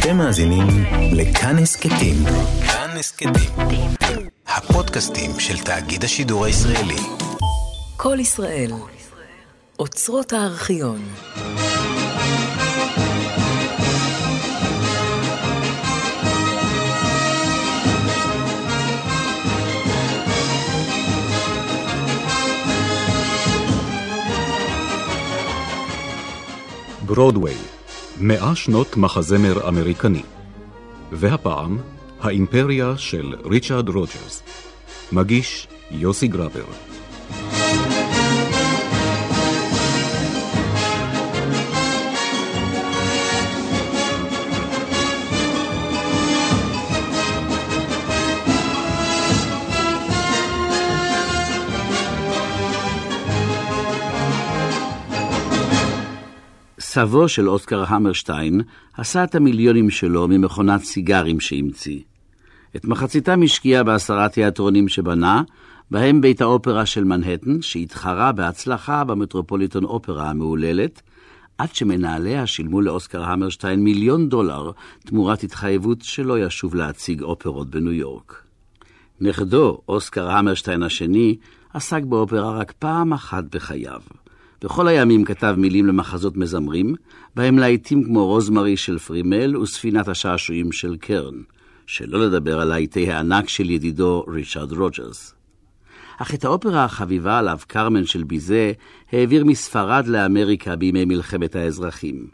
אתם מאזינים לכאן הסכתים. כאן הסכתים. הפודקאסטים של תאגיד השידור הישראלי. כל ישראל. אוצרות הארכיון. ברודוויי, מאה שנות מחזמר אמריקני. והפעם, האימפריה של ריצ'רד רוג'רס. מגיש יוסי גרבר. סבו של אוסקר המרשטיין עשה את המיליונים שלו ממכונת סיגרים שהמציא. את מחציתם השקיע בעשרה תיאטרונים שבנה, בהם בית האופרה של מנהטן, שהתחרה בהצלחה במטרופוליטון אופרה המהוללת, עד שמנהליה שילמו לאוסקר המרשטיין מיליון דולר תמורת התחייבות שלא ישוב להציג אופרות בניו יורק. נכדו, אוסקר המרשטיין השני, עסק באופרה רק פעם אחת בחייו. בכל הימים כתב מילים למחזות מזמרים, בהם להיטים כמו רוזמרי של פרימל וספינת השעשועים של קרן, שלא לדבר על להיטי הענק של ידידו ריצ'רד רוג'רס. אך את האופרה החביבה עליו, קרמן של ביזה, העביר מספרד לאמריקה בימי מלחמת האזרחים.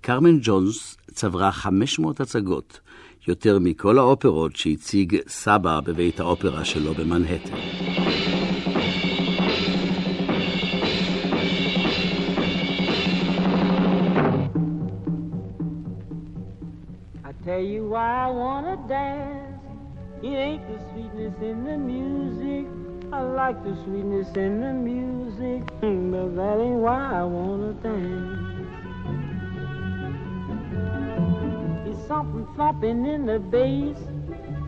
קרמן ג'ונס צברה 500 הצגות, יותר מכל האופרות שהציג סבא בבית האופרה שלו במנהטן. Tell you why I wanna dance. It ain't the sweetness in the music. I like the sweetness in the music, but that ain't why I wanna dance. It's something thumping in the bass,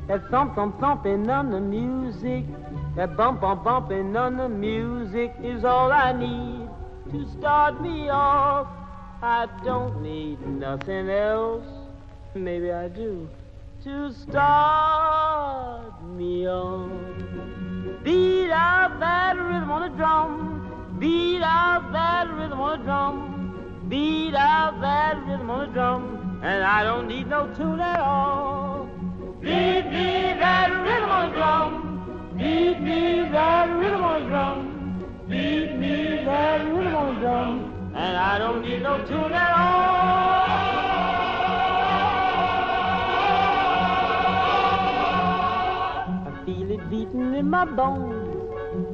that thump thump thumping on the music, that bump bump bumping on the music is all I need to start me off. I don't need nothing else. Maybe I do. To start me on. Beat out that rhythm on the drum. Beat out that rhythm on the drum. Beat out that rhythm on the drum. And I don't need no tune at all. Beat me that rhythm on the drum. Beat me that rhythm on the drum. Beat me that rhythm on the drum. And I don't need no tune at all. In my bones.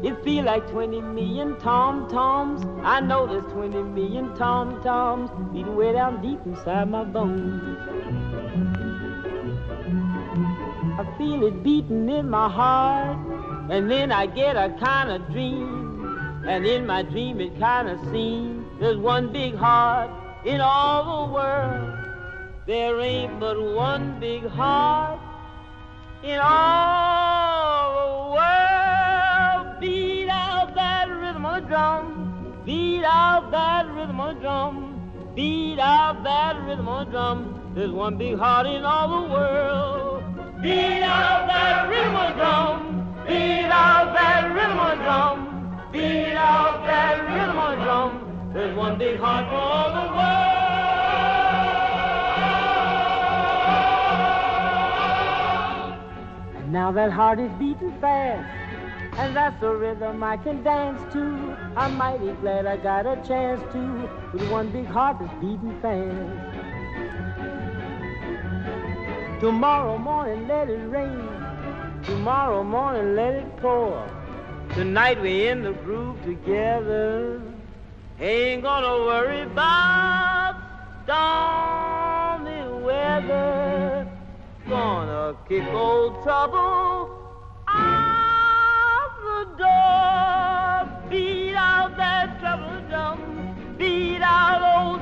It feel like 20 million tom-toms. I know there's 20 million tom-toms beating way down deep inside my bones. I feel it beating in my heart, and then I get a kind of dream. And in my dream it kind of seems there's one big heart in all the world. There ain't but one big heart in all Beat out that rhythm on drum. There's one big heart in all the world. Beat out that rhythm on drum. Beat out that rhythm on drum. Beat out that rhythm on drum. There's one big heart for all the world. And now that heart is beating fast, and that's the rhythm I can dance to. I'm mighty glad I got a chance to, with one big heart that's beating fast. Tomorrow morning let it rain, tomorrow morning let it pour. Tonight we in the groove together, ain't gonna worry about stormy weather gonna kick old trouble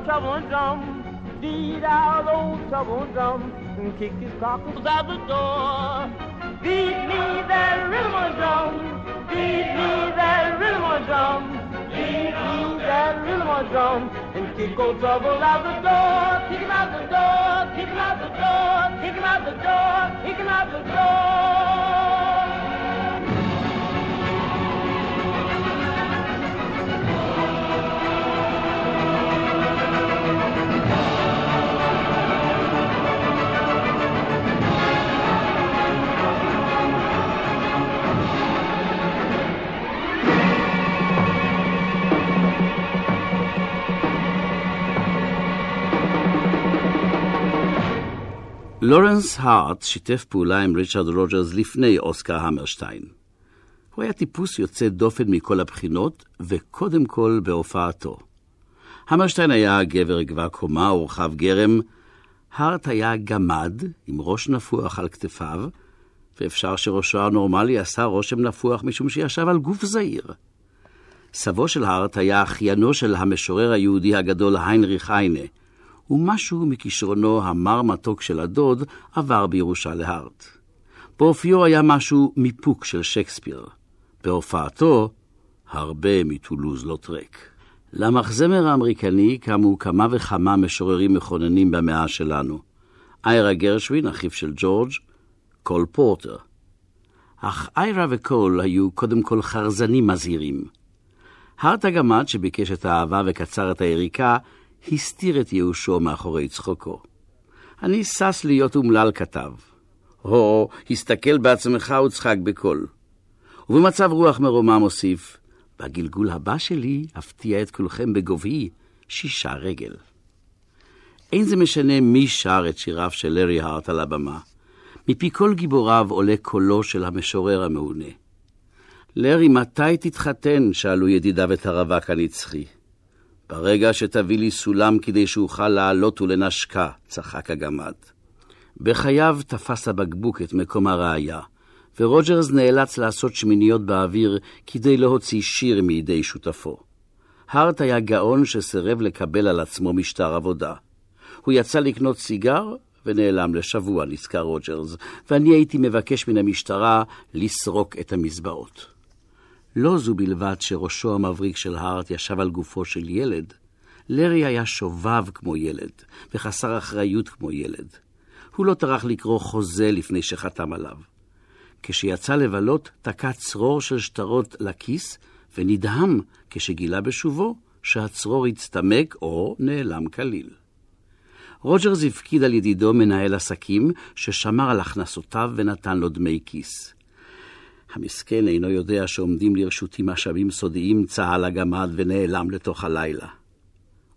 trouble drum, beat out old trouble drum, and kick his cockles out the door. Beat me that rhythm drum, beat me that rhythm drum, beat me that rhythm drum, and kick old trouble out the door. Kick him out the door, kick him out the door, kick him out the door, kick him out the door. לורנס הארט שיתף פעולה עם ריצ'רד רוג'רס לפני אוסקר המרשטיין. הוא היה טיפוס יוצא דופן מכל הבחינות, וקודם כל בהופעתו. המרשטיין היה גבר גבה קומה ורחב גרם, הארט היה גמד עם ראש נפוח על כתפיו, ואפשר שראשו הנורמלי עשה רושם נפוח משום שישב על גוף זעיר. סבו של הארט היה אחיינו של המשורר היהודי הגדול היינריך היינה, ומשהו מכישרונו המר מתוק של הדוד עבר בירושה להארט. באופיו היה משהו מיפוק של שייקספיר. בהופעתו, הרבה מטולוז לוטרק. למחזמר האמריקני קמו כמה וכמה משוררים מכוננים במאה שלנו. איירה גרשווין, אחיו של ג'ורג', קול פורטר. אך איירה וקול היו קודם כל חרזנים מזהירים. הארט הגמד, שביקש את האהבה וקצר את היריקה, הסתיר את ייאושו מאחורי צחוקו. אני שש להיות אומלל, כתב. הו, הסתכל בעצמך וצחק בקול. ובמצב רוח מרומם הוסיף, בגלגול הבא שלי אפתיע את כולכם בגובהי שישה רגל. אין זה משנה מי שר את שיריו של לארי הארט על הבמה. מפי כל גיבוריו עולה קולו של המשורר המעונה. לארי, מתי תתחתן? שאלו ידידיו את הרווק הנצחי. ברגע שתביא לי סולם כדי שאוכל לעלות ולנשקה, צחק הגמד. בחייו תפס הבקבוק את מקום הראייה, ורוג'רס נאלץ לעשות שמיניות באוויר כדי להוציא שיר מידי שותפו. הארט היה גאון שסירב לקבל על עצמו משטר עבודה. הוא יצא לקנות סיגר ונעלם לשבוע, נזכר רוג'רס, ואני הייתי מבקש מן המשטרה לסרוק את המזבעות. לא זו בלבד שראשו המבריק של הארט ישב על גופו של ילד, לארי היה שובב כמו ילד, וחסר אחריות כמו ילד. הוא לא טרח לקרוא חוזה לפני שחתם עליו. כשיצא לבלות, תקע צרור של שטרות לכיס, ונדהם כשגילה בשובו שהצרור הצטמק או נעלם כליל. רוג'רס הפקיד על ידידו מנהל עסקים, ששמר על הכנסותיו ונתן לו דמי כיס. המסכן אינו יודע שעומדים לרשותי משאבים סודיים, צהל הגמד ונעלם לתוך הלילה.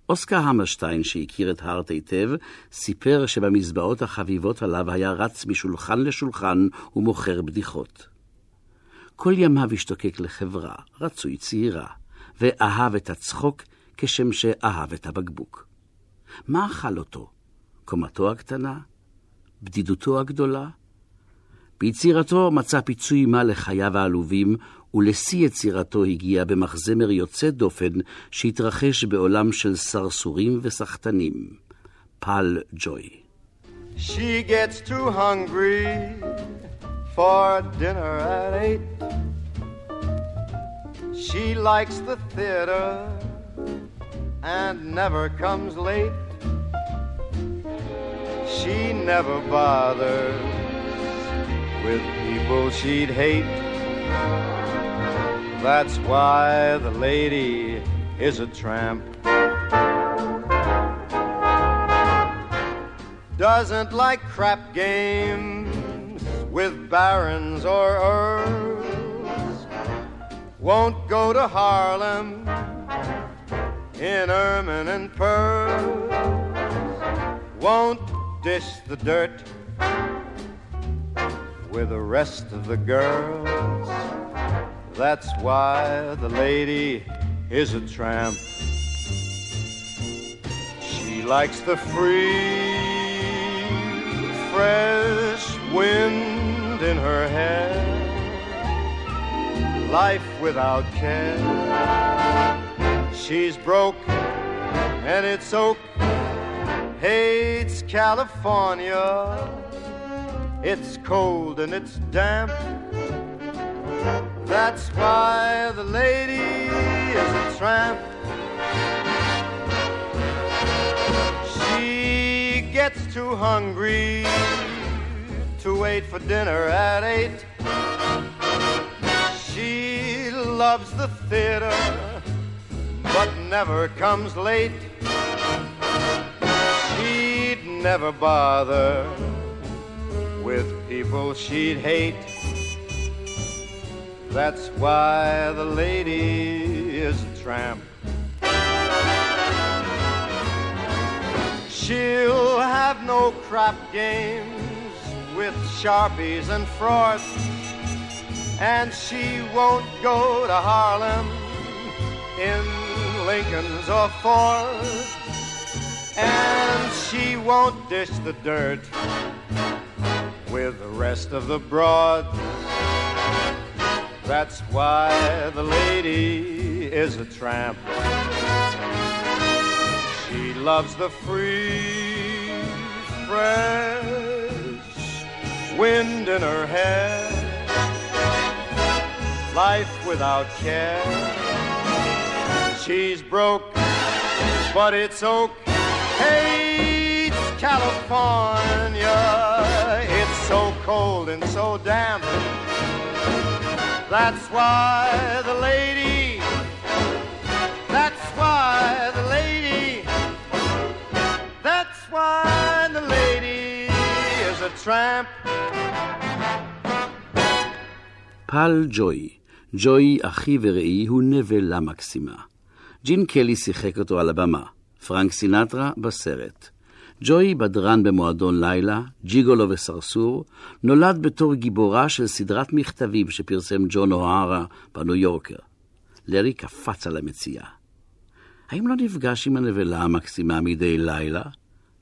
אוסקר המרשטיין, שהכיר את הארט היטב, סיפר שבמזבעות החביבות עליו היה רץ משולחן לשולחן ומוכר בדיחות. כל ימיו השתוקק לחברה, רצוי צעירה, ואהב את הצחוק כשם שאהב את הבקבוק. מה אכל אותו? קומתו הקטנה? בדידותו הגדולה? ביצירתו מצא פיצוי מה לחייו העלובים, ולשיא יצירתו הגיע במחזמר יוצא דופן שהתרחש בעולם של סרסורים וסחטנים. פל ג'וי. She gets too hungry for dinner at eight. She likes the theater and never comes late. She never bothers with people she'd hate. That's why the lady is a tramp. Doesn't like crap games with barons or earls. Won't go to Harlem in ermine and pearls. Won't dish the dirt with the rest of the girls. That's why the lady is a tramp. She likes the free, fresh wind in her hair, life without care. She's broke and it's oak, hates California. It's cold and it's damp. That's why the lady is a tramp. She gets too hungry to wait for dinner at eight. She loves the theater, but never comes late. She'd never bother with people she'd hate. That's why the lady is a tramp. She'll have no crap games with sharpies and frauds. And she won't go to Harlem in Lincoln's or Ford. And she won't dish the dirt with the rest of the broads. That's why the lady is a tramp. She loves the free, fresh wind in her hair, life without care. She's broke, but it's okay. It's California. Cold and so damp. That's why the lady, that's why the lady, that's why the lady is a tramp. פל ג'וי, ג'וי, אחי ורעי, הוא נבלה מקסימה. ג'ין קלי שיחק אותו על הבמה, פרנק סינטרה בסרט. ג'וי, בדרן במועדון לילה, ג'יגולו וסרסור, נולד בתור גיבורה של סדרת מכתבים שפרסם ג'ון אוהרה בניו יורקר. לארי קפץ על המציאה. האם לא נפגש עם הנבלה המקסימה מדי לילה?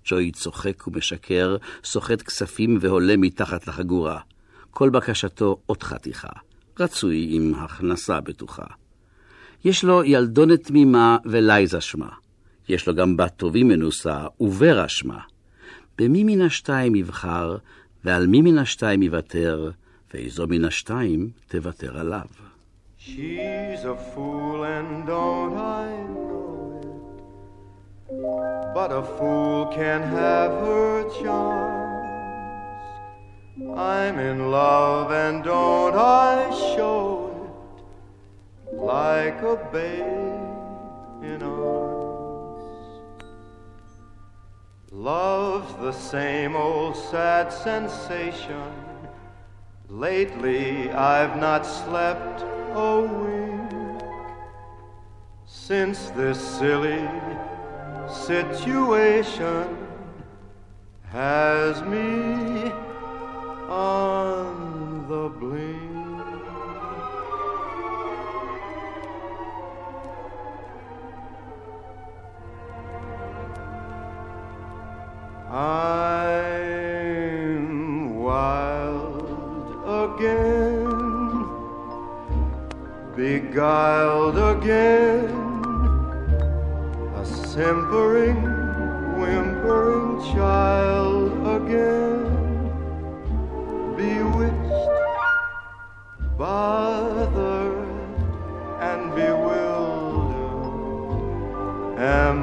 ג'וי צוחק ומשקר, סוחט כספים ועולה מתחת לחגורה. כל בקשתו עוד חתיכה, רצוי עם הכנסה בטוחה. יש לו ילדונת תמימה ולייזה שמה. יש לו גם בת טובים מנוסה וורה שמה. במי מן השתיים יבחר, ועל מי מן השתיים יוותר, ואיזו מן השתיים תוותר עליו. She's a fool and don't I know it? But a fool can have her charms. I'm in love and don't I show it like a babe in arms. Love's the same old sad sensation. Lately I've not slept a wink since this silly situation has me on the blink. I'm wild again, beguiled again, a simpering, whimpering child again, bewitched, bothered, and bewildered. Am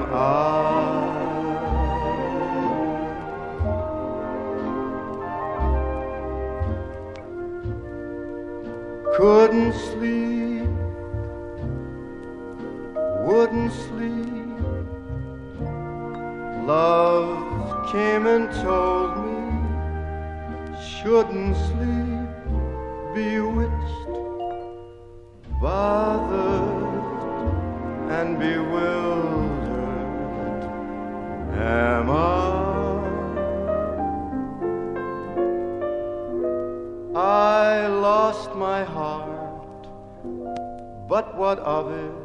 couldn't sleep, wouldn't sleep. Love came and told me, shouldn't sleep, I lost my heart, but what of it?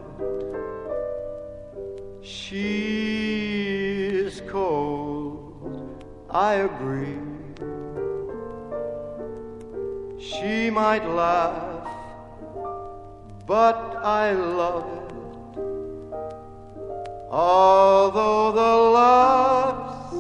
She is cold, I agree. She might laugh, but I love it. Although the laughs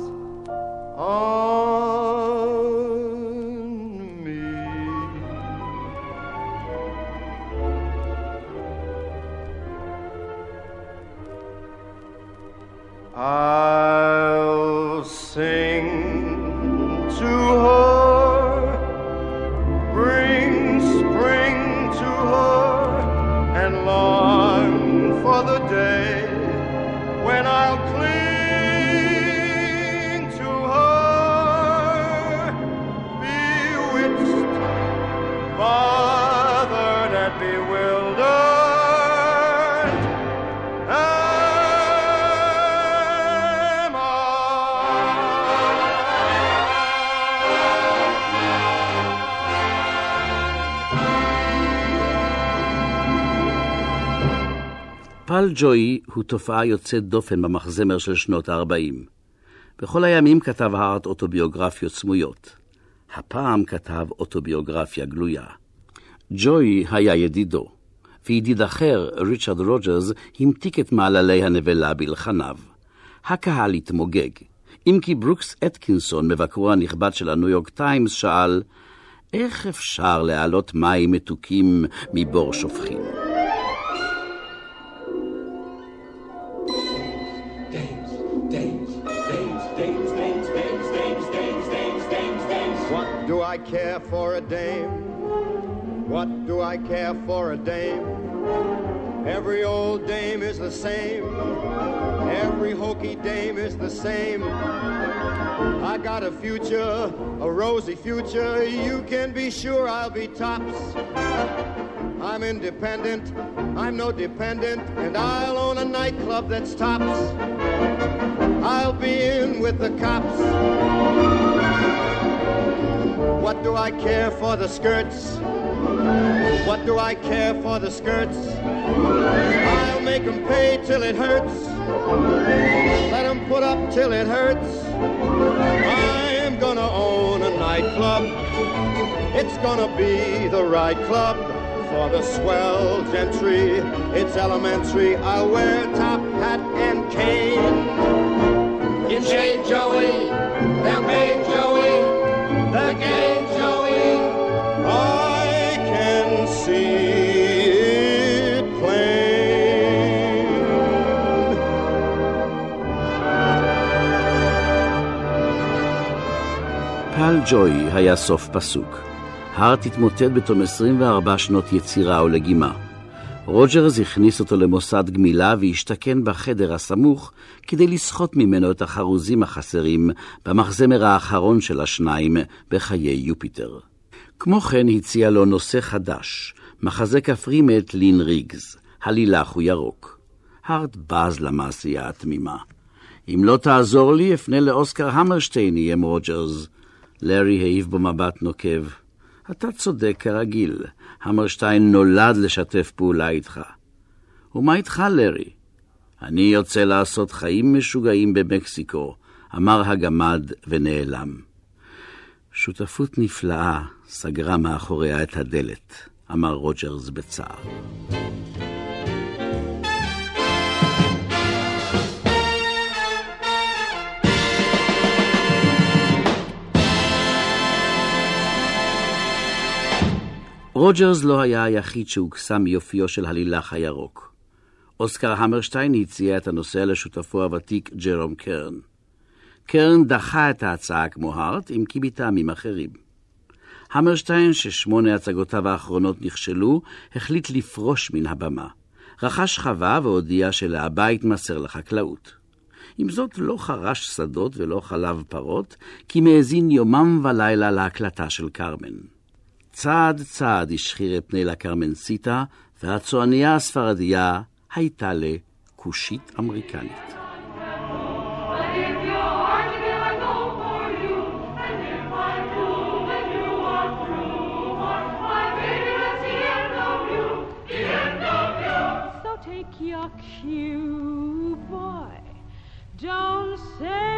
ג'וי הוא תופעה יוצאת דופן במחזמר של שנות ה-40. בכל הימים כתב הארט אוטוביוגרפיות סמויות. הפעם כתב אוטוביוגרפיה גלויה. ג'וי היה ידידו, וידיד אחר, ריצ'רד רוג'רס, המתיק את מעללי הנבלה בלחניו. הקהל התמוגג, אם כי ברוקס אתקינסון, מבקרו הנכבד של הניו יורק טיימס, שאל, איך אפשר להעלות מים מתוקים מבור שופכים? I care for a dame? Every old dame is the same. Every hokey dame is the same. I got a future, a rosy future. You can be sure I'll be tops. I'm independent, I'm no dependent, and I'll own a nightclub that's tops. I'll be in with the cops. What do I care for the skirts? What do I care for the skirts? I'll make 'em pay till it hurts. Let 'em put up till it hurts. I am gonna own a nightclub. It's gonna be the right club for the swell gentry. It's elementary. I'll wear top hat and cane. In Chez Joey, they'll pay ג'וי היה סוף פסוק. הארט התמוטט בתום 24 שנות יצירה ולגימה. רוג'רס הכניס אותו למוסד גמילה והשתכן בחדר הסמוך כדי לסחוט ממנו את החרוזים החסרים במחזמר האחרון של השניים בחיי יופיטר. כמו כן הציע לו נושא חדש, מחזה כפרי מאת לין ריגס, הלילך הוא ירוק. הארט בז למעשייה התמימה. אם לא תעזור לי, אפנה לאוסקר המרשטיין, איים רוג'רס. לארי העיף בו מבט נוקב. אתה צודק כרגיל, המרשטיין נולד לשתף פעולה איתך. ומה איתך, לארי? אני יוצא לעשות חיים משוגעים במקסיקו, אמר הגמד ונעלם. שותפות נפלאה סגרה מאחוריה את הדלת, אמר רוג'רס בצער. רוג'רס לא היה היחיד שהוקסם מיופיו של הלילך הירוק. אוסקר המרשטיין הציע את הנושא לשותפו הוותיק ג'רום קרן. קרן דחה את ההצעה כמו הארט, אם כי מטעמים אחרים. המרשטיין, ששמונה הצגותיו האחרונות נכשלו, החליט לפרוש מן הבמה. רכש חווה והודיע שלאבא התמסר לחקלאות. עם זאת, לא חרש שדות ולא חלב פרות, כי מאזין יומם ולילה להקלטה של קרמן. צעד צעד השחיר את פני לקרמנסיטה, והצועניה הספרדיה הייתה לכושית אמריקנית. Don't say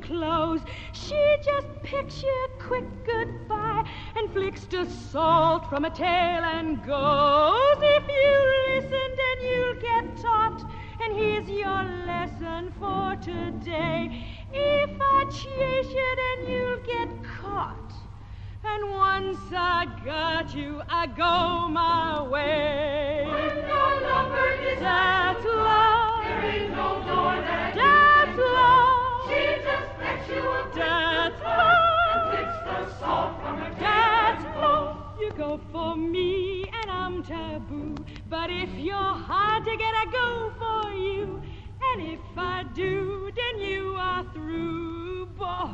close. She just picks you a quick goodbye and flicks the salt from a tail and goes. If you listen, then you'll get taught. And here's your lesson for today. If I chase you, then you'll get caught. And once I got you, I go my way. When your lover that's love. There ain't no door that from that's love. You go for me and I'm taboo. But if you're hard to get, I go for you. And if I do, then you are through, boy.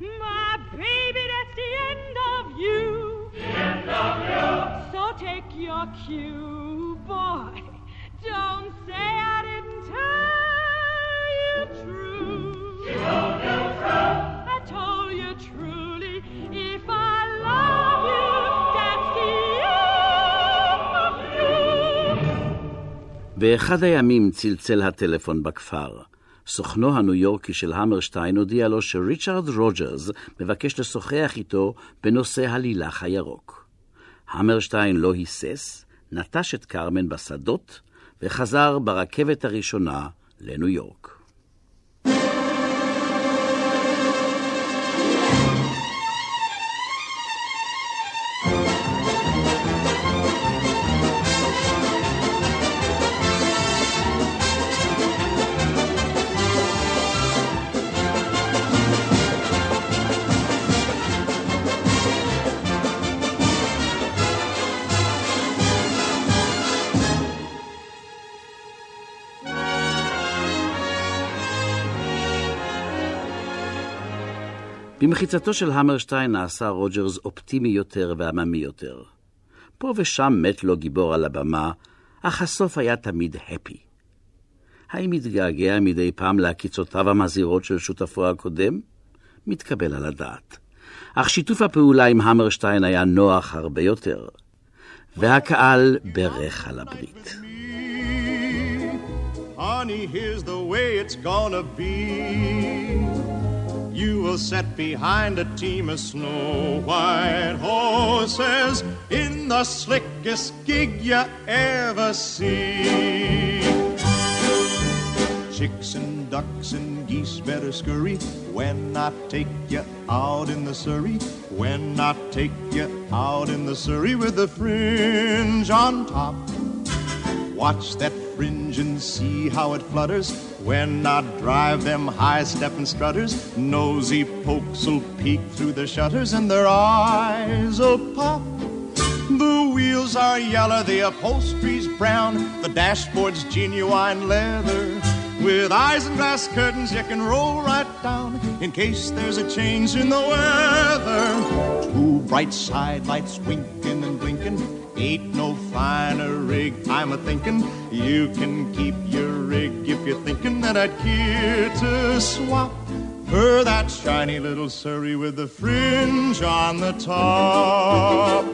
My baby, that's the end of you. The end of you. So take your cue, boy. Don't say I didn't tell באחד הימים צלצל הטלפון בכפר. סוכנו הניו יורקי של המרשטיין הודיע לו שריצ'רד רוג'רס מבקש לשוחח איתו בנושא הלילך הירוק. המרשטיין לא היסס, נטש את קרמן בשדות וחזר ברכבת הראשונה לניו יורק. במחיצתו של המרשטיין נעשה רוג'רס אופטימי יותר ועממי יותר. פה ושם מת לו גיבור על הבמה, אך הסוף היה תמיד הפי. האם מתגעגע מדי פעם לעקיצותיו המזהירות של שותפו הקודם? מתקבל על הדעת. אך שיתוף הפעולה עם המרשטיין היה נוח הרבה יותר, והקהל ברך על הברית. Honey, here's the way it's gonna be. You will set behind a team of snow white horses in the slickest gig you ever see. Chicks and ducks and geese better scurry when I take you out in the Surrey. When I take you out in the Surrey with the fringe on top. Watch that fringe and see how it flutters when I drive them high stepping strutters. Nosy pokes will peek through the shutters and their eyes will pop. The wheels are yellow, the upholstery's brown, the dashboard's genuine leather. With eyes and glass curtains, you can roll right down in case there's a change in the weather. Two bright side lights winking and blinking. Ain't no finer rig, I'm a thinking. You can keep your rig if you're thinking that I'd care to swap for that shiny little Surrey with the fringe on the top.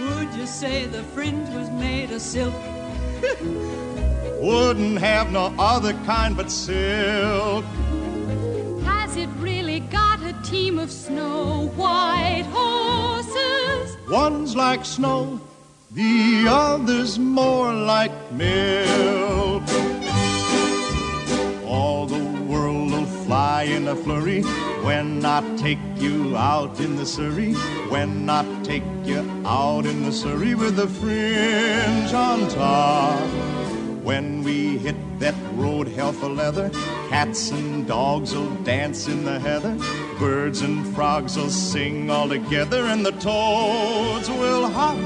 Would you say the fringe was made of silk? Wouldn't have no other kind but silk. Has it really got a team of snow white horses? One's like snow, the other's more like milk. All the world will fly in a flurry when I take you out in the Surrey. When I take you out in the Surrey with the fringe on top. When we hit that road hell for leather, cats and dogs will dance in the heather, birds and frogs will sing all together, and the toads will hop.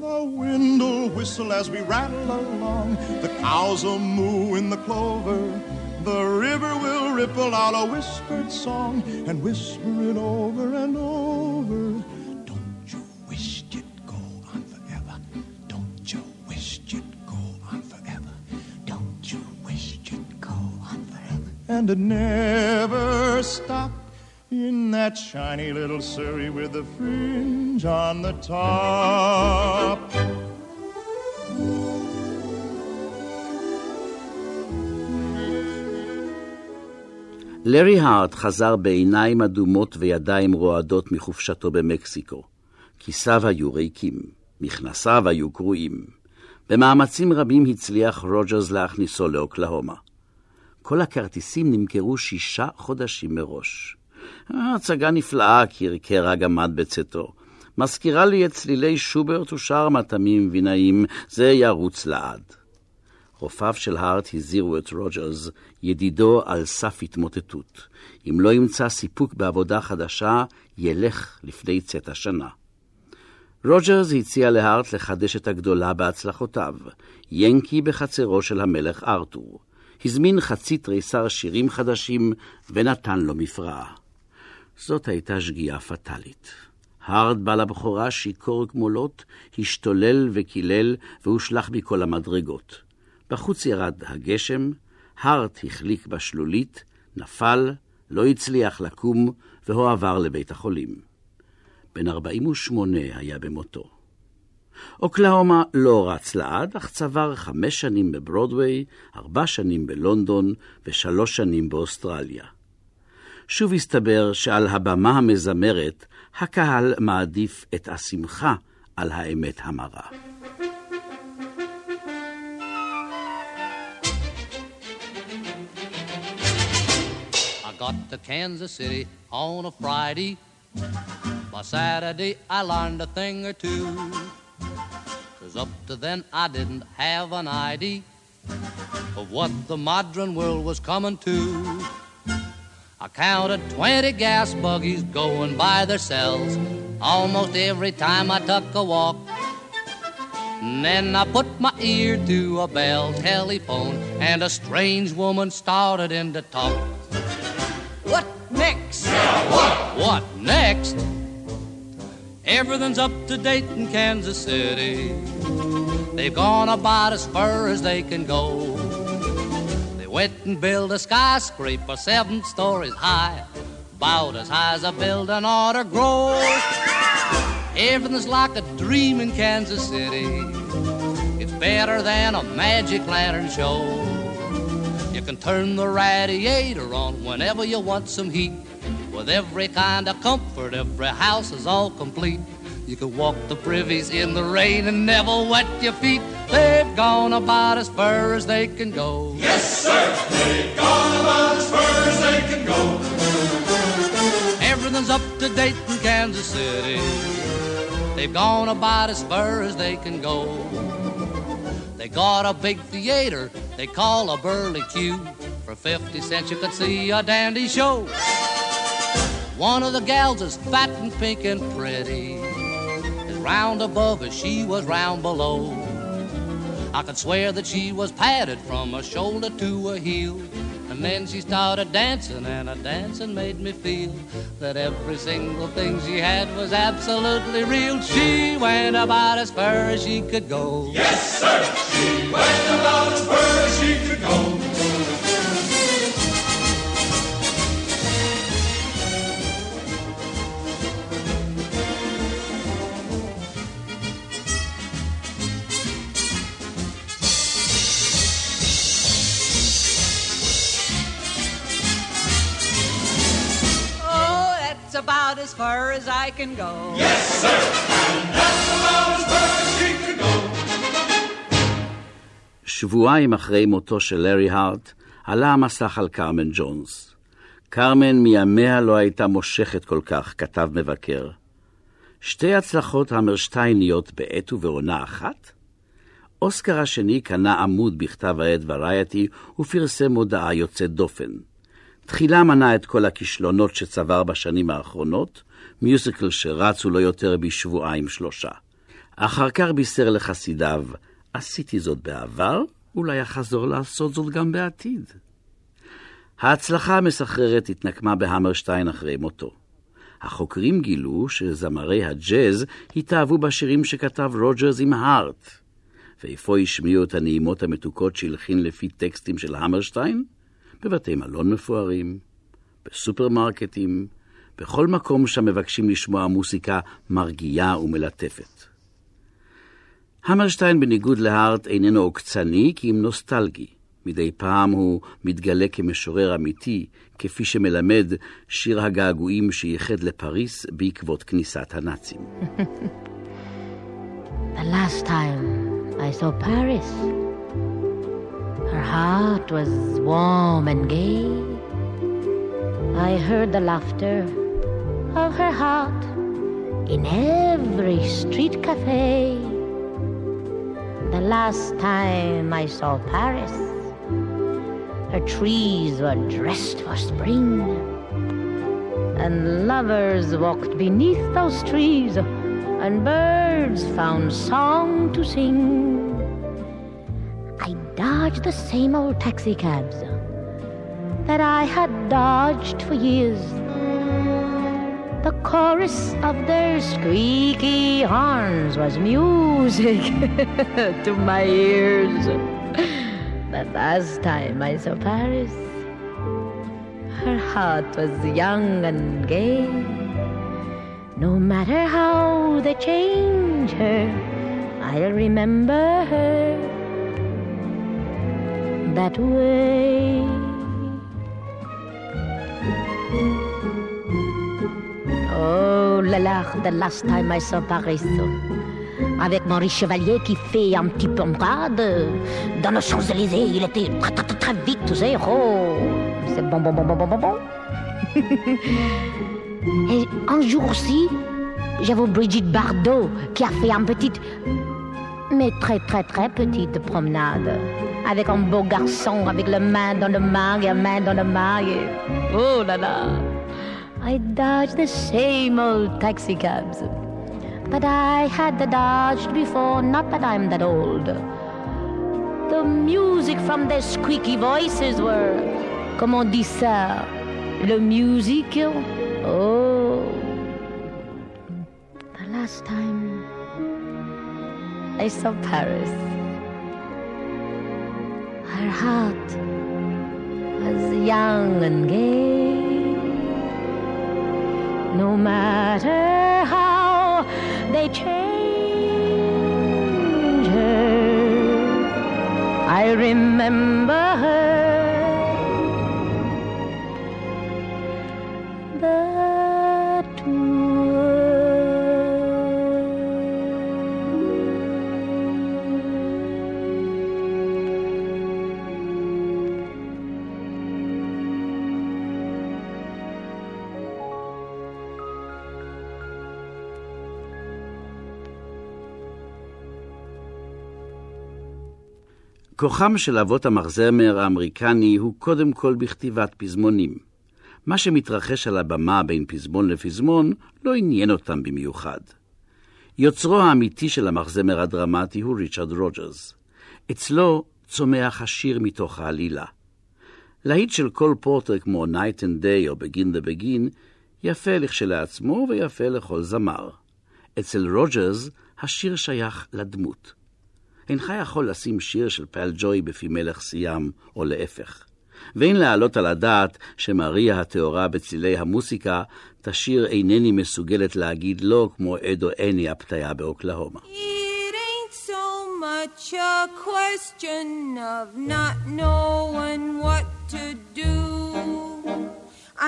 The wind will whistle as we rattle along, the cows will moo in the clover, the river will ripple out a whispered song and whisper it over and over. And it never stop in that shiny little Surrey with the fringe on the top. לארי הארט חזר בעיניים אדומות וידיים רועדות מחופשתו במקסיקו. כיסיו היו ריקים, מכנסיו היו קרועים. במאמצים רבים הצליח רוג'רס להכניסו לאוקלהומה. כל הכרטיסים נמכרו שישה חודשים מראש. הצגה נפלאה, קרקר הגמד בצאתו. מזכירה לי את צלילי שוברט ושאר מטעמים וינאים, זה ירוץ לעד. רופאיו של הארט הזהירו את רוג'רס, ידידו על סף התמוטטות. אם לא ימצא סיפוק בעבודה חדשה, ילך לפני צאת השנה. רוג'רס הציע להארט לחדש את הגדולה בהצלחותיו, ינקי בחצרו של המלך ארתור. הזמין חצי תריסר שירים חדשים ונתן לו מפרעה. זאת הייתה שגיאה פטאלית. הארד בא לבכורה שיכור כמו לוט, השתולל וקילל והושלך מכל המדרגות. בחוץ ירד הגשם, הארט החליק בשלולית, נפל, לא הצליח לקום, והועבר לבית החולים. בן 48 היה במותו. אוקלהומה לא רץ לעד, אך צבר חמש שנים בברודוויי, ארבע שנים בלונדון ושלוש שנים באוסטרליה. שוב הסתבר שעל הבמה המזמרת, הקהל מעדיף את השמחה על האמת המרה. got to Kansas City on a Friday. By Saturday, I learned a thing or two. Cause up to then, I didn't have an idea of what the modern world was coming to. I counted 20 gas buggies going by themselves almost every time I took a walk. And then I put my ear to a bell telephone, and a strange woman started in to talk. What next? Yeah, what? What next? Everything's up to date in Kansas City. They've gone about as far as they can go. They went and built a skyscraper seven stories high, about as high as a building ought to grow. Everything's like a dream in Kansas City. It's better than a magic lantern show. You can turn the radiator on whenever you want some heat. With every kind of comfort, every house is all complete. You can walk the privies in the rain and never wet your feet. They've gone about as far as they can go. Yes, sir, they've gone about as far as they can go. Everything's up to date in Kansas City. They've gone about as far as they can go. They got a big theater they call a burly Q. For 50 cents you could see a dandy show. One of the gals is fat and pink and pretty. As round above as she was round below. I could swear that she was padded from her shoulder to her heel. And then she started dancing, and her dancing made me feel that every single thing she had was absolutely real. She went about as far as she could go. Yes, sir, she went about as far as she could go. About as far as I can go. Yes, sir, and that's about as far as she can go. שבועיים אחרי מותו של לארי הארט, עלה המסך על קרמן ג'ונס. קרמן מימיה לא הייתה מושכת כל כך, כתב מבקר. שתי הצלחות המרשטייניות בעת ובעונה אחת? אוסקר השני קנה עמוד בכתב העת וריאטי ופרסם מודעה יוצאת דופן. תחילה מנה את כל הכישלונות שצבר בשנים האחרונות, מיוזיקל שרצו לו יותר בשבועיים שלושה. אחר כך בישר לחסידיו, עשיתי זאת בעבר, אולי אחזור לעשות זאת גם בעתיד. ההצלחה המסחררת התנקמה בהמרשטיין אחרי מותו. החוקרים גילו שזמרי הג'אז התאהבו בשירים שכתב רוג'רס עם הארט. ואיפה השמיעו את הנעימות המתוקות שהלחין לפי טקסטים של המרשטיין? בבתי מלון מפוארים, בסופרמרקטים, בכל מקום שם מבקשים לשמוע מוסיקה מרגיעה ומלטפת. המרשטיין, בניגוד להארט, איננו עוקצני כי אם נוסטלגי. מדי פעם הוא מתגלה כמשורר אמיתי, כפי שמלמד שיר הגעגועים שייחד לפריס בעקבות כניסת הנאצים. The last time I saw Paris Her heart was warm and gay. I heard the laughter of her heart in every street cafe. The last time I saw Paris, her trees were dressed for spring, and lovers walked beneath those trees, and birds found song to sing. Dodge the same old taxicabs that I had dodged for years. The chorus of their squeaky horns was music to my ears. The last time I saw Paris, her heart was young and gay. No matter how they change her, I'll remember her that way. Oh là là, the last time I saw Paris. Avec Maurice Chevalier qui fait un petit pompade dans nos Champs-Élysées. Il était très, très, très, vite. Oh, c'est bon, bon, bon, bon, bon, bon, bon. Et un jour aussi, j'avais Brigitte Bardot qui a fait une petite, mais très, très, très petite promenade. Avec un beau garçon, avec le main dans le mag et la main dans le mag. Oh là là! I dodged the same old taxi cabs that I had the dodged before, not that I'm that old. The music from their squeaky voices were, comment on dit ça, le musique. Oh, the last time I saw Paris, her heart was young and gay. No matter how they change her, I remember כוחם של אבות המחזמר האמריקני הוא קודם כל בכתיבת פזמונים. מה שמתרחש על הבמה בין פזמון לפזמון לא עניין אותם במיוחד. יוצרו האמיתי של המחזמר הדרמטי הוא ריצ'רד רוג'רס. אצלו צומח השיר מתוך העלילה. להיט של כל פורטר כמו Night and Day או Begin the Begin יפה לכשלעצמו ויפה לכל זמר. אצל רוג'רס השיר שייך לדמות. אינך יכול לשים שיר של פל ג'וי בפי מלך סיאם, או להפך. ואין להעלות על הדעת שמריה הטהורה בצילי המוסיקה תשיר אינני מסוגלת להגיד לא כמו אדו אני הפתיה באוקלהומה. Much a question of not knowing what to do.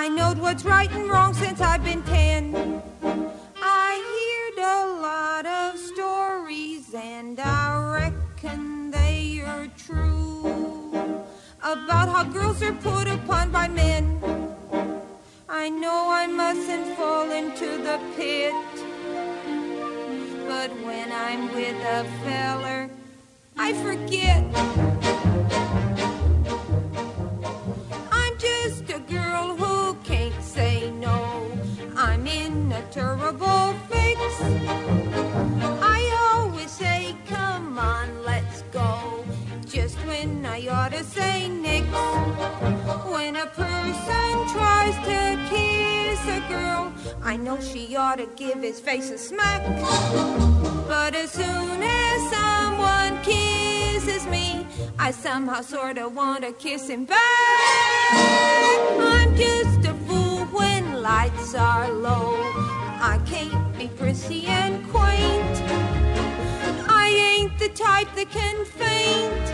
I knowed what's right and wrong since I've been ten. Lot of stories and I reckon they are true about how girls are put upon by men. I know I mustn't fall into the pit, but when I'm with a feller, I forget. I'm just a girl who can't say no. I'm in a terrible girl, I know she ought to give his face a smack. But as soon as someone kisses me, I somehow sorta wanna kiss him back. I'm just a fool when lights are low. I can't be prissy and quaint. I ain't the type that can faint.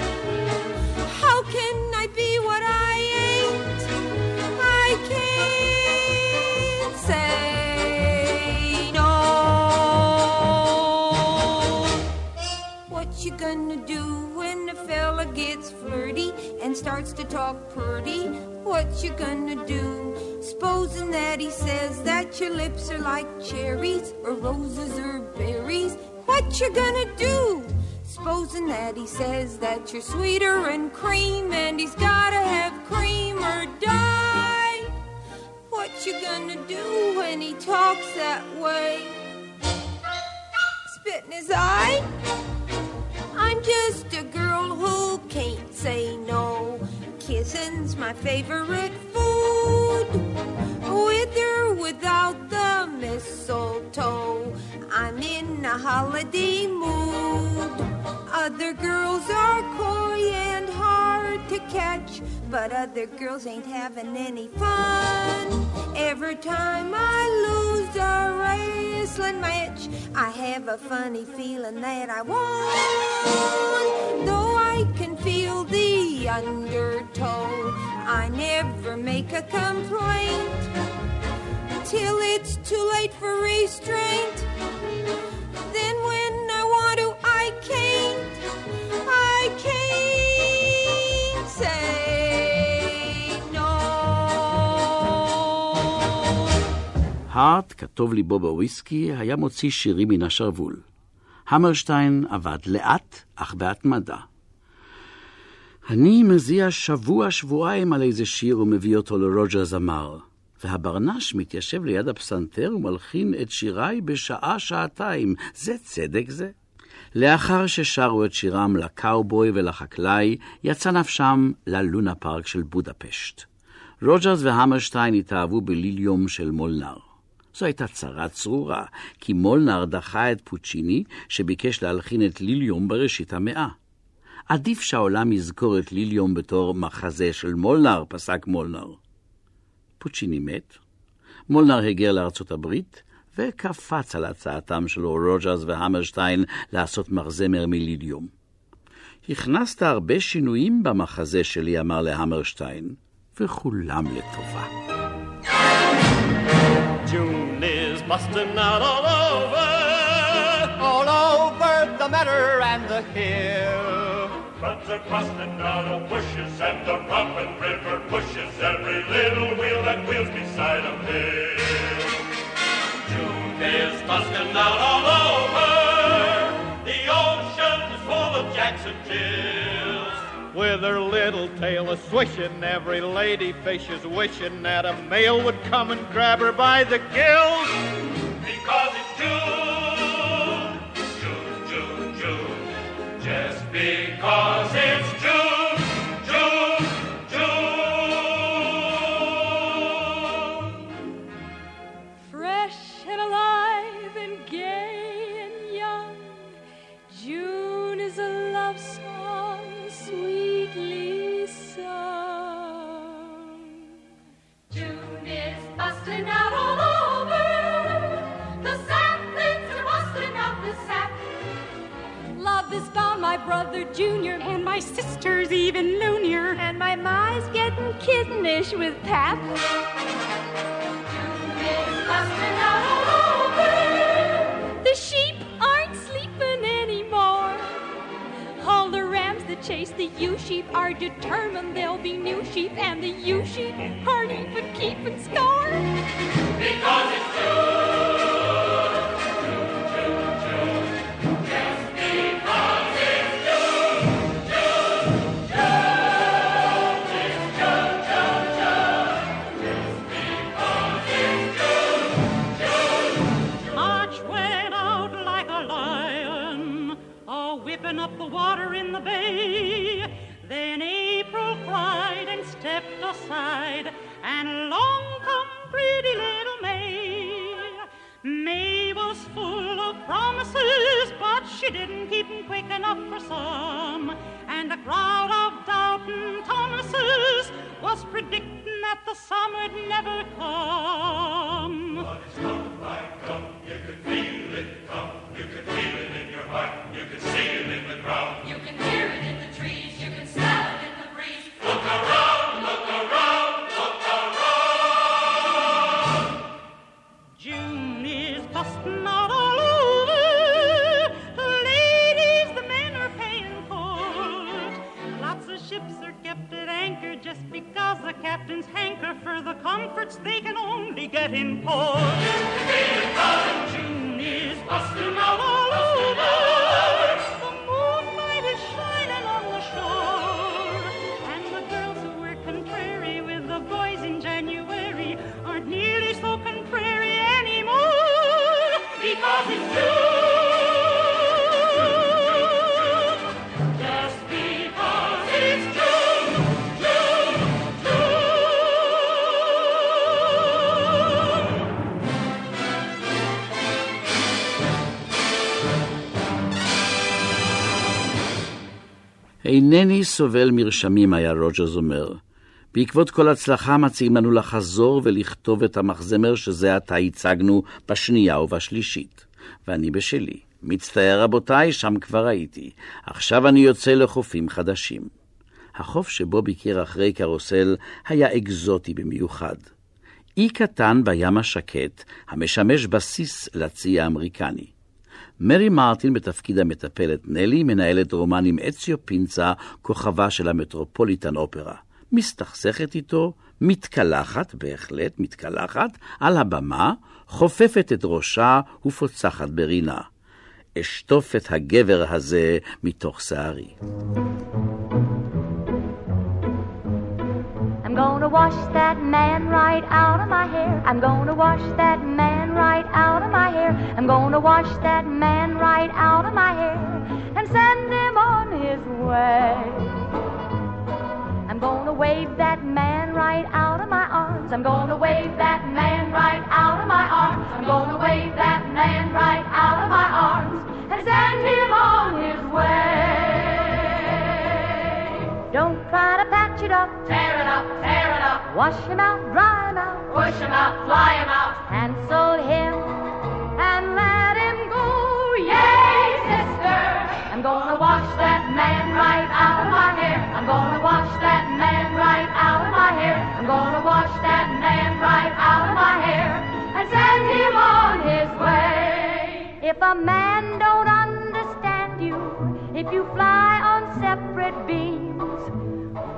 How can I be gonna do when a fella gets flirty and starts to talk pretty? What you gonna do? Supposing that he says that your lips are like cherries or roses or berries. What you gonna do? Supposing that he says that you're sweeter and cream and he's gotta have cream or die. What you gonna do when he talks that way? Spit in his eye? I'm just a girl who can't say no. Kissing's my favorite food. With or without the mistletoe, I'm in a holiday mood. Other girls are coy and hard to catch, but other girls ain't having any fun. Every time I lose a wrestling match, I have a funny feeling that I won. Though I can feel the undertow, I never make a complaint till it's too late for restraint. הארט, כתוב ליבו בוויסקי, היה מוציא שירים מן השרוול. המרשטיין עבד לאט, אך בהתמדה. אני מזיע שבוע-שבועיים על איזה שיר ומביא אותו לרוג'ר זמר, והברנש מתיישב ליד הפסנתר ומלחין את שיריי בשעה-שעתיים. זה צדק זה? לאחר ששרו את שירם לקאובוי ולחקלאי, יצא נפשם ללונה פארק של בודפשט. רוג'רס והמרשטיין התאהבו בליליום של מולנר. זו הייתה צרה צרורה, כי מולנר דחה את פוצ'יני, שביקש להלחין את ליליום בראשית המאה. עדיף שהעולם יזכור את ליליום בתור מחזה של מולנר, פסק מולנר. פוצ'יני מת, מולנר היגר לארצות הברית, וקפץ על הצעתם של רוג'רס והמרשטיין לעשות מחזמר מליליום. הכנסת הרבה שינויים במחזה שלי, אמר להמרשטיין, וכולם לטובה. June is busting out all over, all over the meadow and the hill. Buds are busting out of bushes and the robin river pushes every little wheel that wheels beside a mill. June is busting out Little tail a swishing, every lady fish is wishing that a male would come and grab her by the gills. Because it's June, June, June, June. Just because it's brother Junior, and my sister's even loonier, and my ma's getting kittenish with pap. The sheep aren't sleeping anymore. All the rams that chase the ewe sheep are determined there'll be new sheep, and the ewe sheep aren't even keeping score. Because it's June, she didn't keep 'em quick enough for some. And a crowd of doubting Thomases was predicting that the summer'd never come. Comforts they can only get in port. אינני סובל מרשמים, היה רוג'רס אומר. בעקבות כל הצלחה מציעים לנו לחזור ולכתוב את המחזמר שזה עתה הצגנו בשנייה ובשלישית. ואני בשלי. מצטער רבותיי, שם כבר הייתי. עכשיו אני יוצא לחופים חדשים. החוף שבו ביקר אחרי קרוסל היה אקזוטי במיוחד. אי קטן בים השקט, המשמש בסיס לצי האמריקני. מרי מרטין בתפקיד המטפלת נלי מנהלת רומן עם אציו פינצה, כוכבה של המטרופוליטן אופרה. מסתכסכת איתו, מתקלחת, בהחלט מתקלחת, על הבמה, חופפת את ראשה ופוצחת ברינה. אשטוף את הגבר הזה מתוך שערי. Wash that man right out of my hair. I'm gonna wash that man right out of my hair. I'm gonna wash that man right out of my hair and send him on his way. I'm gonna wave that man right out of my arms. I'm gonna wave that man right out of my arms. I'm gonna wave that man right out of my arms and send him on his way. Don't try to patch it up. Tear it up, tear it up. Wash him out, dry him out. Push him out, fly him out. Cancel him and let him go. Yay, sister. I'm gonna wash that man right out of my hair. I'm gonna wash that man right out of my hair. I'm gonna wash that man right out of my hair and send him on his way. If a man don't if you fly on separate beams,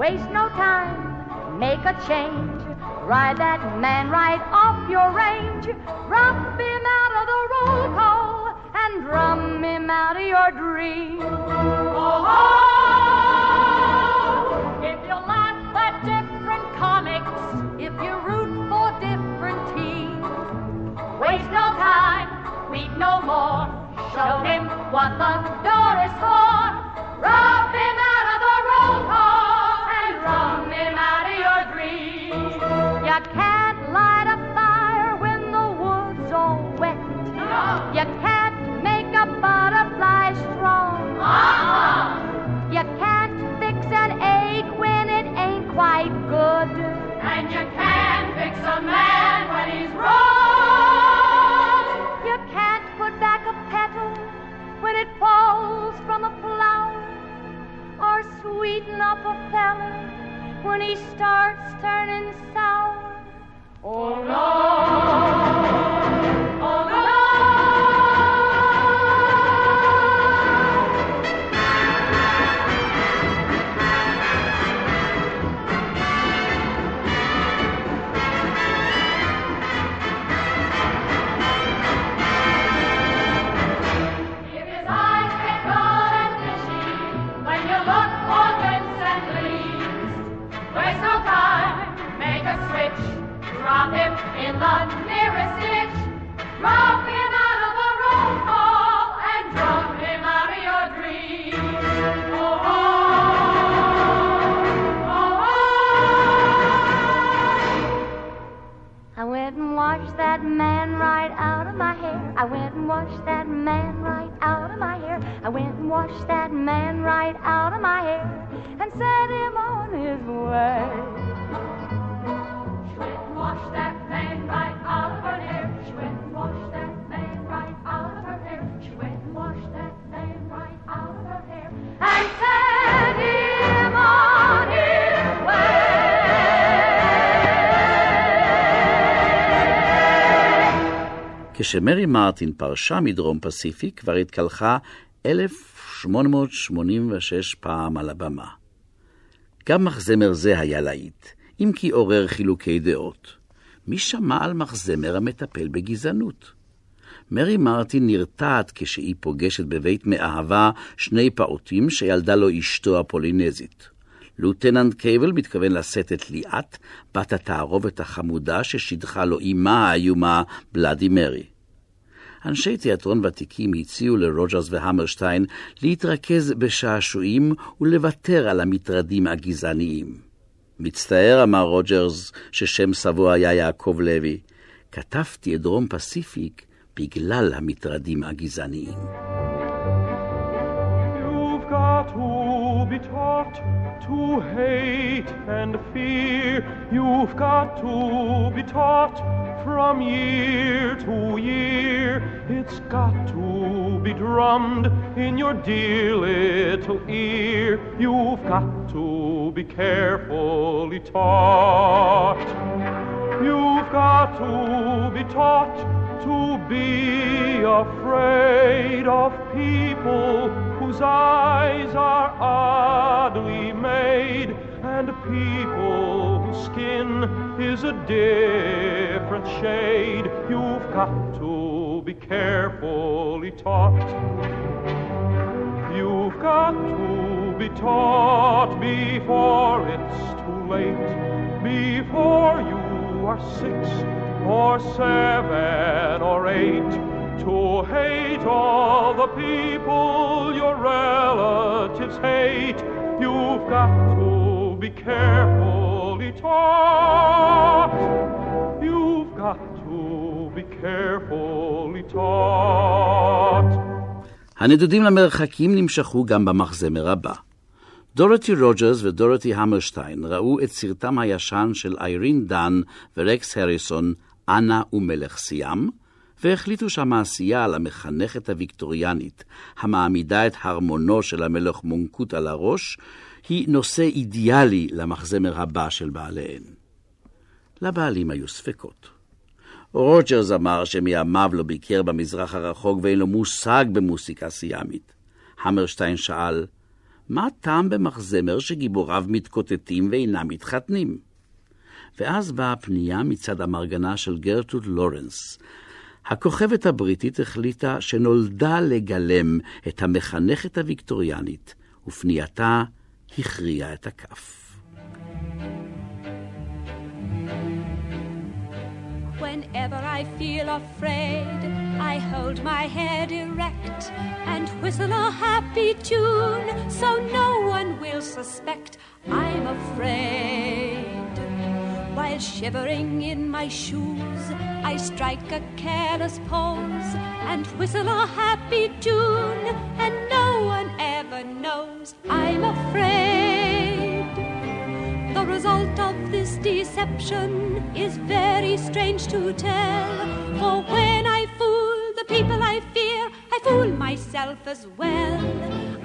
waste no time, make a change. Ride that man right off your range. Drop him out of the roll call and drum him out of your dreams. Oh, if you laugh at different comics, if you root for different teams, waste no time, weep no more. Show him what the door is for. Rub when he starts turning sour. Oh no. Washed that man right out of my hair and set him on his way. That man right out of that man right out of that man right out of. And set him on his כשמרי מרטין פרשה מדרום פסיפיק, כבר התקלחה 1886 פעם על הבמה. גם מחזמר זה היה להיט, אם כי עורר חילוקי דעות. מי שמע על מחזמר המטפל בגזענות? מרי מרטין נרתעת כשהיא פוגשת בבית מאהבה שני פעוטים שילדה לו אשתו הפולינזית. לוטננט קייבל מתכוון לשאת את ליאת, בת התערובת החמודה ששידחה לו אמה האיומה, בלאדי מרי. אנשי תיאטרון ותיקים הציעו לרוג'רס והמרשטיין להתרכז בשעשועים ולוותר על המטרדים הגזעניים. מצטער, אמר רוג'רס, ששם סבו היה יעקב לוי, כתבתי את דרום פסיפיק בגלל המטרדים הגזעניים. You've got to be to hate and fear. You've got to be taught from year to year. It's got to be drummed in your dear little ear. You've got to be carefully taught. You've got to be taught to be afraid of people whose eyes are oddly made and people whose skin is a different shade. You've got to be carefully taught. You've got to be taught before it's too late, before you are six or seven or eight, to hate all the people your relatives hate. You've got to be carefully taught. You've got to be carefully taught. הנדודים למרחקים נמשכו גם במחזמר הבא. דורותי רוג'רס ודורותי המרשטיין ראו את סרטם הישן של איירין דן ורקס הריסון, אנה ומלך סיאם, והחליטו שהמעשייה על המחנכת הוויקטוריאנית, המעמידה את הרמונו של המלך מונקות על הראש, היא נושא אידיאלי למחזמר הבא של בעליהן. לבעלים היו ספקות. רוג'רס אמר שמימיו לא ביקר במזרח הרחוק ואין לו מושג במוסיקה סיאמית. המרשטיין שאל, מה הטעם במחזמר שגיבוריו מתקוטטים ואינם מתחתנים? ואז באה פנייה מצד המרגנה של גרטוד לורנס. הכוכבת הבריטית החליטה שנולדה לגלם את המחנכת הוויקטוריאנית, ופנייתה הכריעה את הכף. Whenever I feel afraid, I hold my head erect and whistle a happy tune so no one will suspect I'm afraid. While shivering in my shoes, I strike a careless pose and whistle a happy tune, and no one ever knows I'm afraid. The result of this deception is very strange to tell. For when I fool the people I fear, I fool myself as well.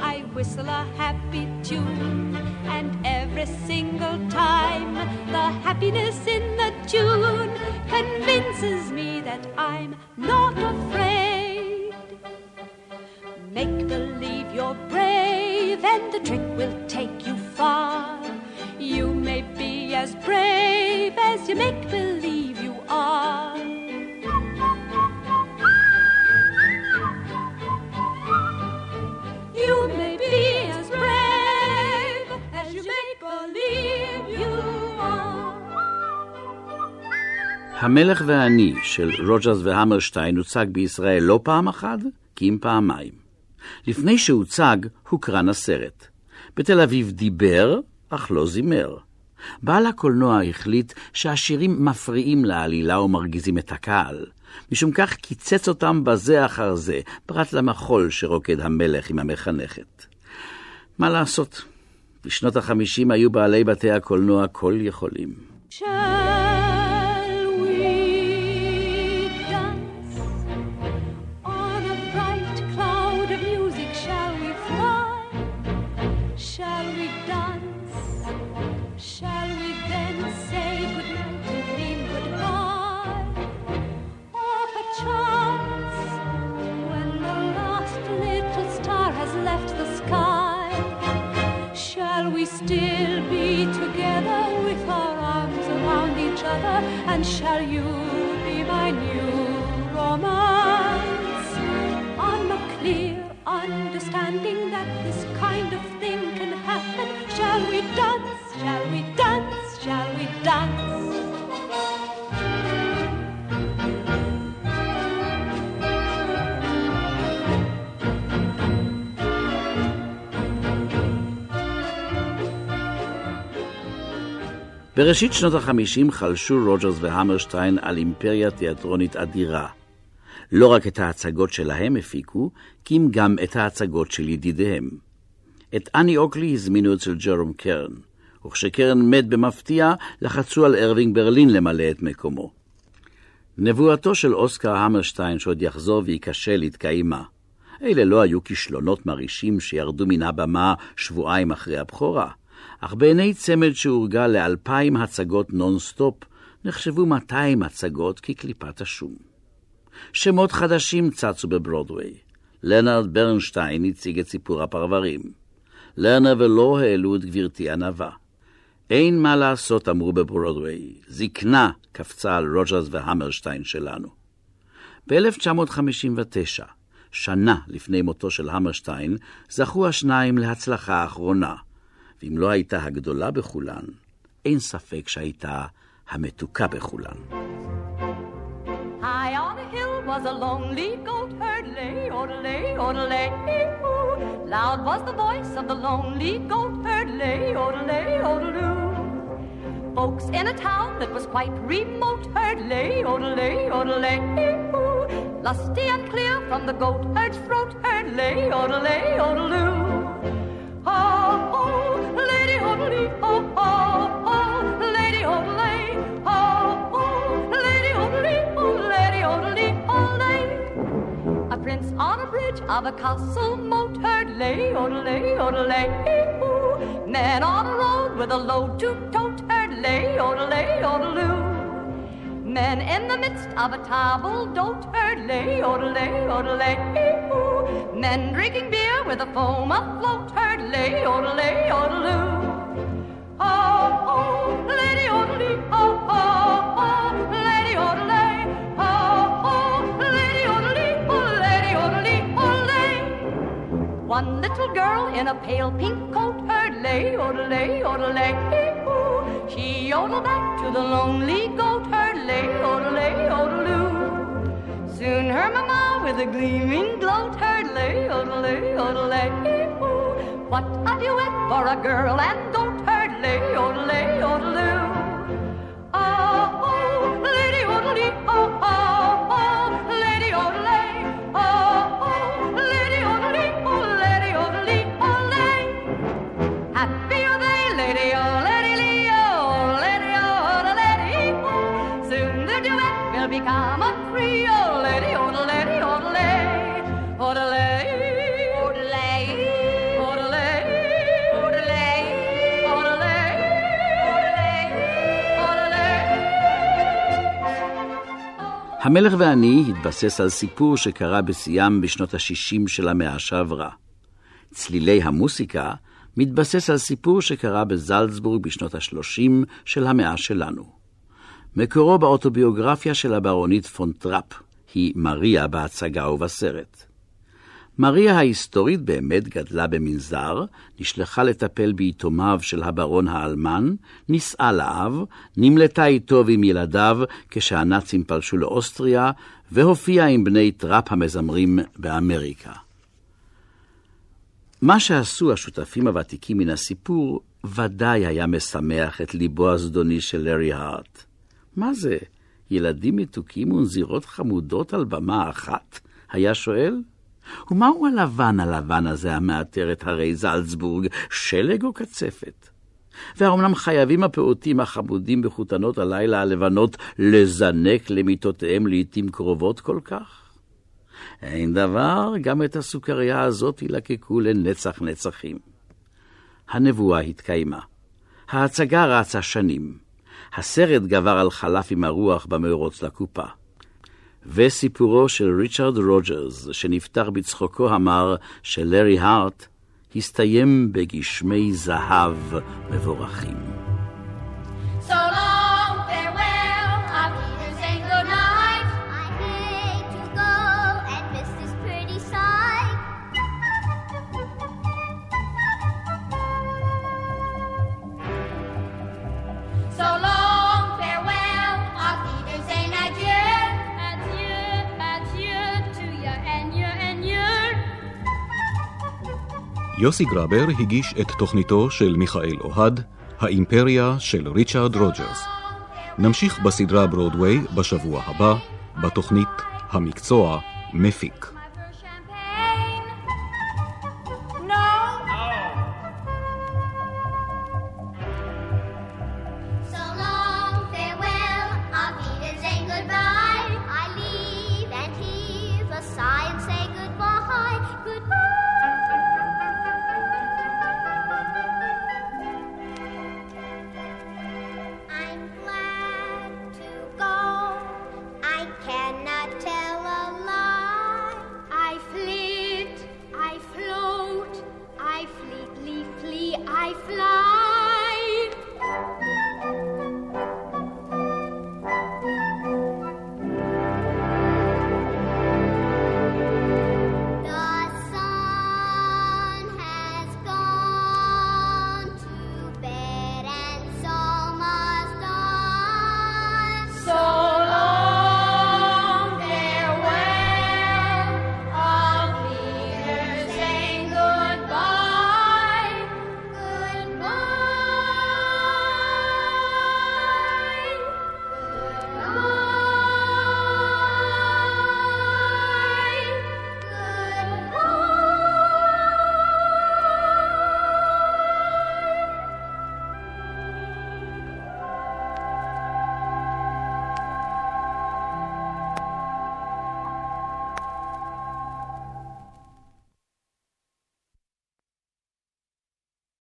I whistle a happy tune, and every single time the happiness in the tune convinces me that I'm not afraid. Make believe you're brave, and the trick will take you far. You may be as brave as you make believe you are. המלך והאני של רוג'רס והמרשטיין הוצג בישראל לא פעם אחת, כי אם פעמיים. לפני שהוצג, הוקרן הסרט. בתל אביב דיבר, אך לא זימר. בעל הקולנוע החליט שהשירים מפריעים לעלילה ומרגיזים את הקהל. משום כך קיצץ אותם בזה אחר זה, פרט למחול שרוקד המלך עם המחנכת. מה לעשות? בשנות החמישים היו בעלי בתי הקולנוע כל יכולים. Shall still be together with our arms around each other? And shall you be my new romance? On a clear understanding that this kind of בראשית שנות החמישים חלשו רוג'רס והמרשטיין על אימפריה תיאטרונית אדירה. לא רק את ההצגות שלהם הפיקו, כי אם גם את ההצגות של ידידיהם. את אני אוקלי הזמינו אצל ג'רום קרן, וכשקרן מת במפתיע, לחצו על ארווינג ברלין למלא את מקומו. נבואתו של אוסקר המרשטיין שעוד יחזור וייכשל התקיימה. אלה לא היו כישלונות מרעישים שירדו מן הבמה שבועיים אחרי הבכורה, אך בעיני צמד שהורגל לאלפיים הצגות נונסטופ, נחשבו 200 הצגות כקליפת השום. שמות חדשים צצו בברודוויי. לנרד ברנשטיין הציג את סיפור הפרברים. לרנר ולא העלו את גברתי ענווה. אין מה לעשות, אמרו בברודוויי, זקנה קפצה על רוג'רס והמרשטיין שלנו. ב-1959, שנה לפני מותו של המרשטיין, זכו השניים להצלחה האחרונה, ואם לא הייתה הגדולה בכולן, אין ספק שהייתה המתוקה בכולן. High on a hill was a lonely goat herd, lay, odelay, odelay, ooh. Loud was the voice of the lonely goat herd, lay, odelay, odeloo. Folks in a town that was quite remote heard, lay, odelay, odelay, ooh. Lusty and clear from the goat herd's throat, heard, lay, odelay, odeloo. Of a castle moat heard, lay, odelay, odelay, ooh. Men on a road with a load to tote heard, lay, odelay, odeloo. Men in the midst of a table d'hôte heard, lay, odelay, odelay, ooh. Men drinking beer with a foam afloat heard, lay, odelay, odeloo. Oh, One little girl in a pale pink coat heard, lay, oh, odelay, odelay, oh, ooh. She yodeled back to the lonely goat herd, lay, oh, odelay, odeloo. Soon her mama with a gleaming gloat heard, lay, odelay, odelay, ooh. What a duet for a girl and goat Oh, lady, oddly, oh, oh. המלך ואני התבסס על סיפור שקרה בשיאם בשנות ה-60 של המאה שעברה. צלילי המוסיקה מתבסס על סיפור שקרה בזלצבורג בשנות ה-30 של המאה שלנו. מקורו באוטוביוגרפיה של הברונית פון טראפ, היא מריה בהצגה ובסרט. מריה ההיסטורית באמת גדלה במנזר, נשלחה לטפל ביתומיו של הברון האלמן, נישאה לאב, נמלטה איתו ועם ילדיו כשהנאצים פלשו לאוסטריה, והופיעה עם בני טראפ המזמרים באמריקה. מה שעשו השותפים הוותיקים מן הסיפור, ודאי היה משמח את ליבו הזדוני של לארי הארט. מה זה, ילדים מתוקים ונזירות חמודות על במה אחת? היה שואל. ומהו הלבן הלבן הזה המעטר את הרי זלצבורג, שלג או קצפת? והאומנם חייבים הפעוטים החמודים בחותנות הלילה הלבנות לזנק למיטותיהם לעתים קרובות כל כך? אין דבר, גם את הסוכריה הזאת ילקקו לנצח נצחים. הנבואה התקיימה. ההצגה רצה שנים. הסרט גבר על חלף עם הרוח במאורוץ לקופה. וסיפורו של ריצ'רד רוג'רס, שנפתח בצחוקו המר של לארי הארט, הסתיים בגשמי זהב מבורכים. So long. יוסי גרבר הגיש את תוכניתו של מיכאל אוהד, האימפריה של ריצ'רד רוג'רס. נמשיך בסדרה ברודוויי בשבוע הבא, בתוכנית המקצוע מפיק.